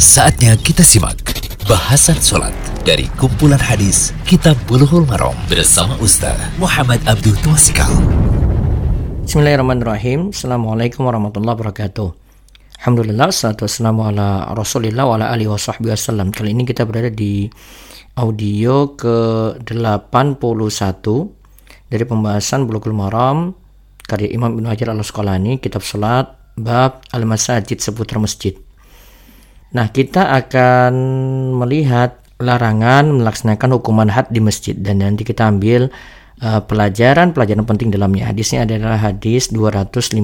Saatnya kita simak bahasan sholat dari kumpulan hadis Kitab Bulughul Maram bersama Ustaz Muhammad Abdul Twasikal. Bismillahirrahmanirrahim. Assalamualaikum warahmatullahi wabarakatuh. Alhamdulillah, salatu wassalamu ala rasulillah wa ala alihi wa sahbihi wasallam. Kali ini kita berada di audio ke-81 dari pembahasan Bulughul Maram karya Imam Ibnu Hajar al-Asqalani, kitab salat bab al-masajid seputar masjid. Nah, kita akan melihat larangan melaksanakan hukuman had di masjid dan nanti kita ambil pelajaran-pelajaran uh, penting dalamnya. Hadisnya adalah hadis 258.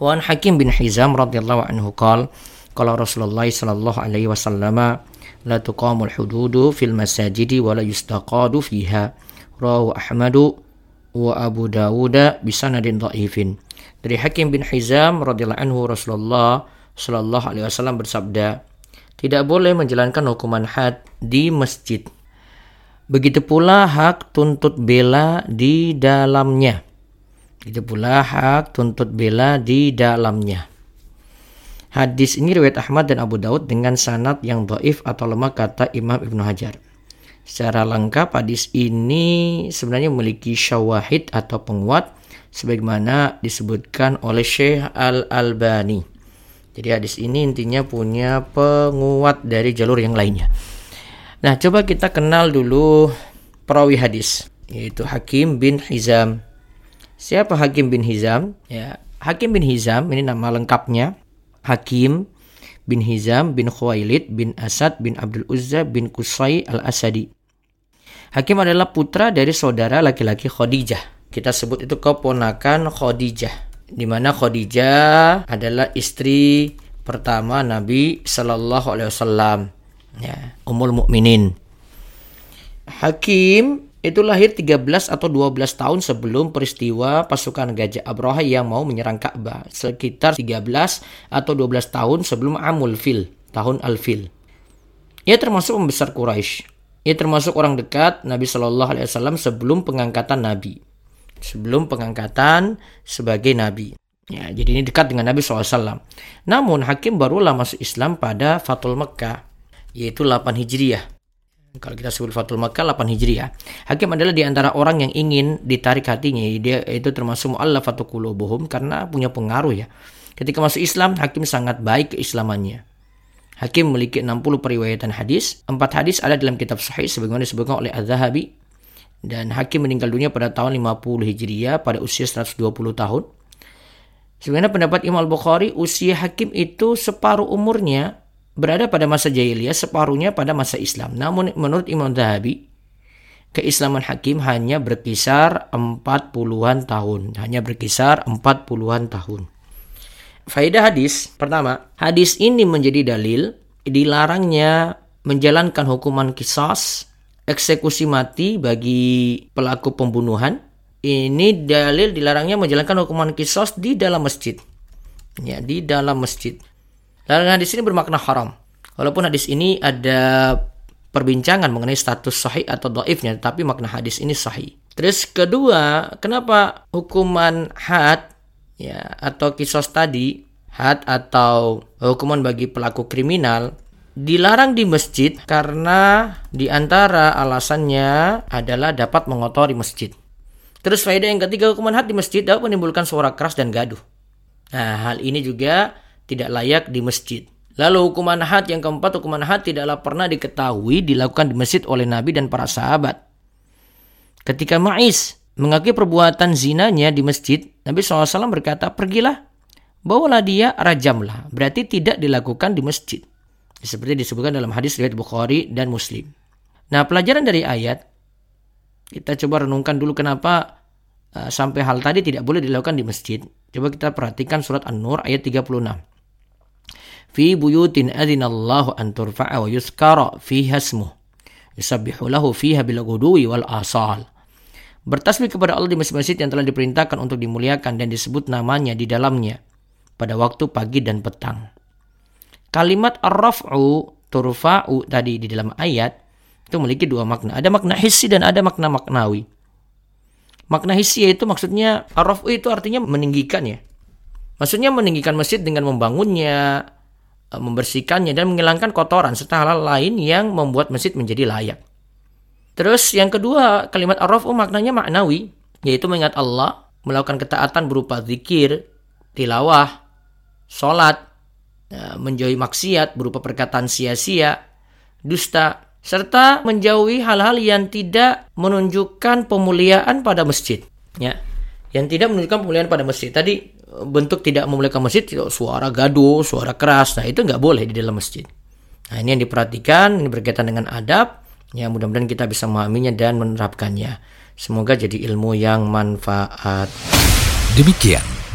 Wan Hakim bin Hizam radhiyallahu anhu qala qala Rasulullah sallallahu alaihi wasallam la tuqamul hududu fil masajidi wa la yustaqadu fiha. Rawahu Ahmadu wa Abu Dawud bisanadin dhaifin. Dari Hakim bin Hizam radhiyallahu anhu Rasulullah Shallallahu Alaihi Wasallam bersabda, tidak boleh menjalankan hukuman had di masjid. Begitu pula hak tuntut bela di dalamnya. Begitu pula hak tuntut bela di dalamnya. Hadis ini riwayat Ahmad dan Abu Daud dengan sanad yang doif atau lemah kata Imam Ibnu Hajar. Secara lengkap hadis ini sebenarnya memiliki syawahid atau penguat sebagaimana disebutkan oleh Syekh Al-Albani. Jadi hadis ini intinya punya penguat dari jalur yang lainnya. Nah, coba kita kenal dulu perawi hadis, yaitu Hakim bin Hizam. Siapa Hakim bin Hizam? Ya, Hakim bin Hizam ini nama lengkapnya Hakim bin Hizam bin Khuwailid bin Asad bin Abdul Uzza bin Qusay al-Asadi. Hakim adalah putra dari saudara laki-laki Khadijah. Kita sebut itu keponakan Khadijah di mana Khadijah adalah istri pertama Nabi Shallallahu Alaihi Wasallam, ya, Ummul Mukminin. Hakim itu lahir 13 atau 12 tahun sebelum peristiwa pasukan Gajah Abraha yang mau menyerang Ka'bah. Sekitar 13 atau 12 tahun sebelum Amul Fil, tahun Al-Fil. Ia termasuk pembesar Quraisy. Ia termasuk orang dekat Nabi Shallallahu Alaihi Wasallam sebelum pengangkatan Nabi sebelum pengangkatan sebagai nabi. Ya, jadi ini dekat dengan Nabi SAW. Namun Hakim barulah masuk Islam pada Fatul Mekah, yaitu 8 Hijriah. Kalau kita sebut Fatul Mekah 8 Hijriah. Hakim adalah di antara orang yang ingin ditarik hatinya. Dia itu termasuk mu'allafatul qulubuhum karena punya pengaruh ya. Ketika masuk Islam, Hakim sangat baik keislamannya. Hakim memiliki 60 periwayatan hadis. Empat hadis ada dalam kitab sahih sebagaimana disebutkan oleh Az-Zahabi dan Hakim meninggal dunia pada tahun 50 Hijriah pada usia 120 tahun. Sebenarnya pendapat Imam Al-Bukhari usia Hakim itu separuh umurnya berada pada masa jahiliyah, separuhnya pada masa Islam. Namun menurut Imam Zahabi, keislaman Hakim hanya berkisar 40-an tahun, hanya berkisar 40-an tahun. Faedah hadis, pertama, hadis ini menjadi dalil dilarangnya menjalankan hukuman kisas eksekusi mati bagi pelaku pembunuhan. Ini dalil dilarangnya menjalankan hukuman kisos di dalam masjid. Ya, di dalam masjid. Larangan hadis ini bermakna haram. Walaupun hadis ini ada perbincangan mengenai status sahih atau doifnya, tapi makna hadis ini sahih. Terus kedua, kenapa hukuman had ya atau kisos tadi had atau hukuman bagi pelaku kriminal dilarang di masjid karena di antara alasannya adalah dapat mengotori masjid. Terus faedah yang ketiga hukuman had di masjid dapat menimbulkan suara keras dan gaduh. Nah, hal ini juga tidak layak di masjid. Lalu hukuman had yang keempat, hukuman had tidaklah pernah diketahui dilakukan di masjid oleh Nabi dan para sahabat. Ketika Ma'is mengakui perbuatan zinanya di masjid, Nabi SAW berkata, pergilah, bawalah dia, rajamlah. Berarti tidak dilakukan di masjid. Seperti disebutkan dalam hadis riwayat Bukhari dan Muslim. Nah, pelajaran dari ayat kita coba renungkan dulu kenapa uh, sampai hal tadi tidak boleh dilakukan di masjid. Coba kita perhatikan surat An-Nur ayat 36. Fi buyutin adzinallahu an turfa'a wa yuskara fiha ismuh. Yusabbihu lahu fiha bil wal asal. Bertasbih kepada Allah di masjid-masjid yang telah diperintahkan untuk dimuliakan dan disebut namanya di dalamnya pada waktu pagi dan petang. Kalimat ar-raf'u turfa'u tadi di dalam ayat itu memiliki dua makna. Ada makna hissi dan ada makna maknawi. Makna hissi itu maksudnya ar-raf'u itu artinya meninggikan ya. Maksudnya meninggikan masjid dengan membangunnya, uh, membersihkannya dan menghilangkan kotoran serta hal-hal lain yang membuat masjid menjadi layak. Terus yang kedua, kalimat ar-rafu maknanya maknawi, yaitu mengingat Allah, melakukan ketaatan berupa zikir, tilawah, sholat, uh, menjauhi maksiat berupa perkataan sia-sia, dusta, serta menjauhi hal-hal yang tidak menunjukkan pemuliaan pada masjid. Ya, yang tidak menunjukkan pemuliaan pada masjid. Tadi bentuk tidak memuliakan masjid, suara gaduh, suara keras, nah itu nggak boleh di dalam masjid. Nah ini yang diperhatikan, ini berkaitan dengan adab, ya mudah-mudahan kita bisa memahaminya dan menerapkannya. Semoga jadi ilmu yang manfaat. Demikian